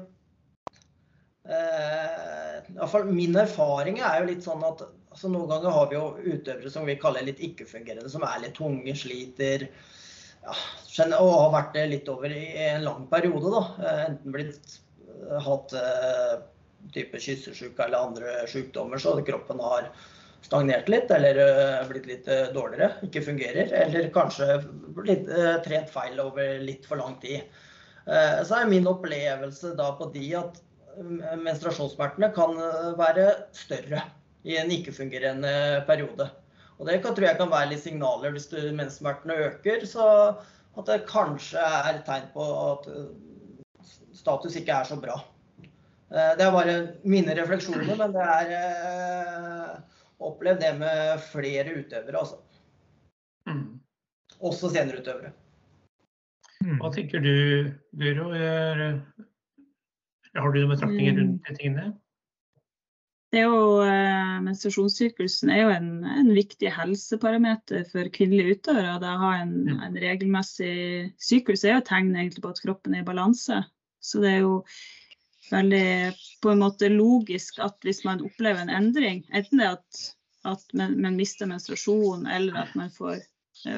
i hvert fall Min erfaring er jo litt sånn at altså Noen ganger har vi jo utøvere som vi kaller litt ikke-fungerende, som er litt tunge, sliter. Ja, og har vært det litt over i en lang periode. da, eh, Enten blitt hatt type kyssesyke eller andre sykdommer, så kroppen har stagnert litt eller blitt litt dårligere, ikke fungerer. Eller kanskje blitt trent feil over litt for lang tid. Så er min opplevelse da på de at menstruasjonssmertene kan være større i en ikke-fungerende periode. Og Det kan, tror jeg kan være litt signaler hvis menssmertene øker, så at det kanskje er et tegn på at eh, status ikke er så bra. Eh, det er bare mine refleksjoner, men det er opplevd det med flere utøvere, altså. Mm. Også seniorutøvere. Mm. Hva tenker du, Guro? Har du noen betraktninger mm. rundt de tingene? Det er jo, eh, Menstruasjonssyklusen er jo en, en, viktig helseparameter for kvinnelige utøvere. Det å ha en, en, regelmessig syklus er jo et tegn på at kroppen er i balanse. Så det er jo veldig på en måte logisk at hvis man opplever en endring, enten det at, at man, mister menstruasjon eller at man får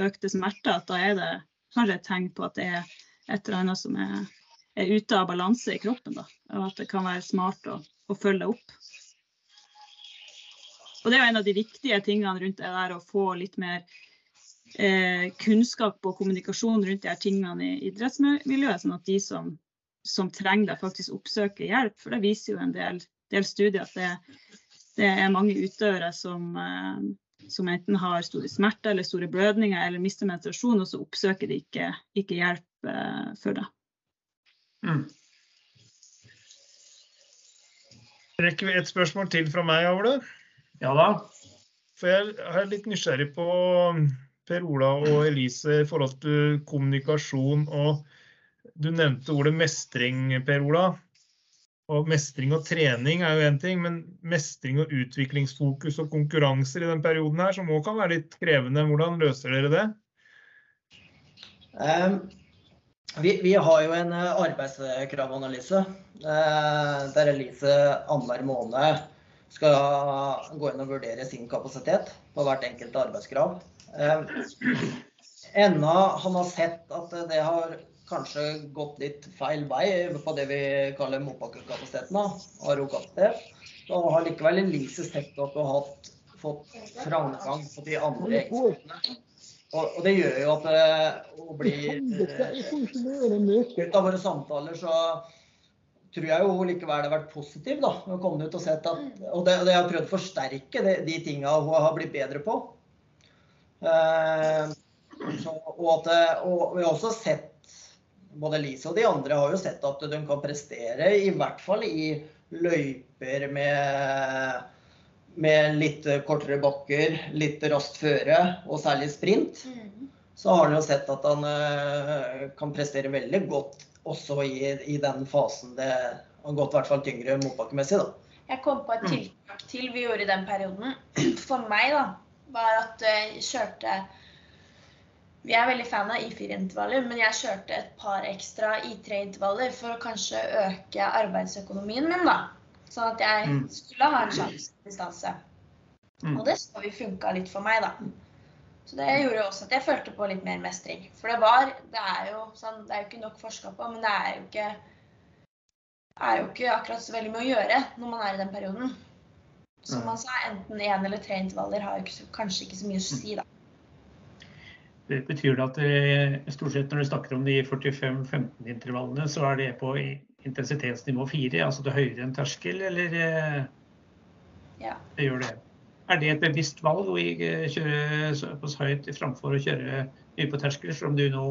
økte smerter, at da er det kanskje et tegn på at det er et eller annet som er, er ute av balanse i kroppen. Da, og at det kan være smart å, å følge opp. Og det er jo en av de viktige tingene rundt det der å få litt mer eh, kunnskap og kommunikasjon rundt de her tingene i idrettsmiljøet, sånn at de som, som trenger det, faktisk oppsøker hjelp. For det viser jo en del, del studier at det, det, er mange utøvere som, eh, som enten har store smerter eller store blødninger eller mister menstruasjon, og så oppsøker de ikke, ikke hjelp uh, for det. Mm. Rekker vi et spørsmål til fra meg, Avle? Ja da. For jeg er litt nysgjerrig på um, Per Ola og Elise i forhold til kommunikasjon. og Du nevnte ordet mestring, Per Ola. Og Mestring og trening er jo én ting, men mestring og utviklingsfokus og konkurranser i den perioden her, som òg kan være litt krevende. Hvordan løser dere det? Um, vi, vi, har jo en eh, arbeidskravanalyse uh, der Elise annenhver måned skal gå inn og vurdere sin kapasitet på hvert enkelt arbeidskrav. Uh, enda han har sett at det har kanskje gått litt feil vei på det vi kaller motbakkekapasiteten, ARO-kapasitet. Så har likevel Elise sett at du har hatt, fått framgang på de andre eksportene. Og, og, det gjør jo at det eh, blir eh, Ut av våre samtaler så tror jeg jo likevel det har vært positiv. da, å komme ut Og sett at, og det, det har prøvd å forsterke det, de tinga hun har blitt bedre på. Eh, så, og, at, og, vi har også sett både Lise og de andre har jo sett at de kan prestere, i hvert fall i løyper med, med litt kortere bakker, litt raskt føre, og særlig sprint. Mm. Så har han jo sett at han uh, kan prestere veldig godt også i, i, den fasen det har gått i hvert fall tyngre motbakkemessig. da. Jeg kom på et mm. tiltak til vi gjorde i den perioden. For meg da, var at jeg kjørte Vi er veldig fan av I4-intervaller, men jeg kjørte et par ekstra I3-intervaller for å kanskje øke arbeidsøkonomien min. da. Sånn at jeg mm. skulle ha en sjanse til distanse. Mm. Og det så vi funka litt for meg, da. Så det gjorde også at jeg følte på litt mer mestring. For det var Det er jo, sånn, det er jo ikke nok forska på, men det er jo ikke er jo ikke akkurat så veldig mye å gjøre når man er i den perioden. Som man sa, enten én eller tre intervaller har jo ikke, kanskje ikke så mye å si, da. Det betyr det at det, stort sett når du snakker om de 45-15-intervallene, så er det på intensitetsnivå 4, altså det høyere enn terskel, eller eh, ja. det gjør det? Er det et bevisst valg å kjøre såpass høyt framfor å kjøre mye på terskel, som du nå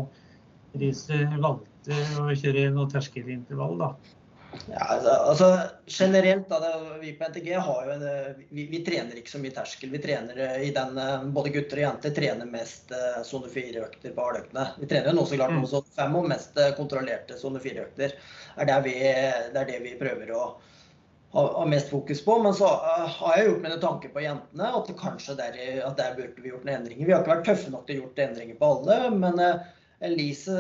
valgte å kjøre noe terskelintervall, da? Ja, altså, altså Generelt, da, det, vi på NTG har jo en, vi, vi, trener ikke så mye terskel. Vi trener eh, i den, eh, Både gutter og jenter trener mest eh, sone uh, fire-økter på hardøktene. Vi trener jo nå så klart mm. også fem og mest kontrollerte sone fire-økter. Det, det er det vi prøver å ha mest fokus på. Men så har jeg gjort mine tanker på jentene, at kanskje der, at der burde vi gjort noen endringer. Vi har ikke vært tøffe nok til å gjort endringer på alle, men Elise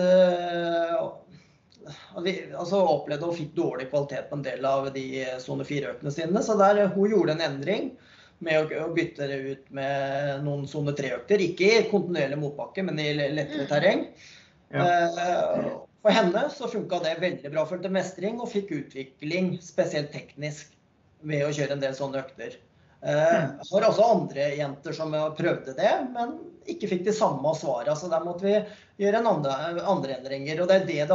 vi altså, opplevde og fikk dårlig kvalitet på en del av de sone 4-økene sine. Så der hun gjorde en endring med å, å bytte det ut med noen sone 3-økter. Ikke i kontinuerlig motbakke, men i lettere terreng. Ja. Eh, for henne så funka det veldig bra. Følte mestring og fikk utvikling, spesielt teknisk, ved å kjøre en del sånne økter. Eh, har også andre jenter som prøvde det, men ikke fikk de samme svarene. Så der måtte vi gjøre en andre, andre endringer. Og det er det det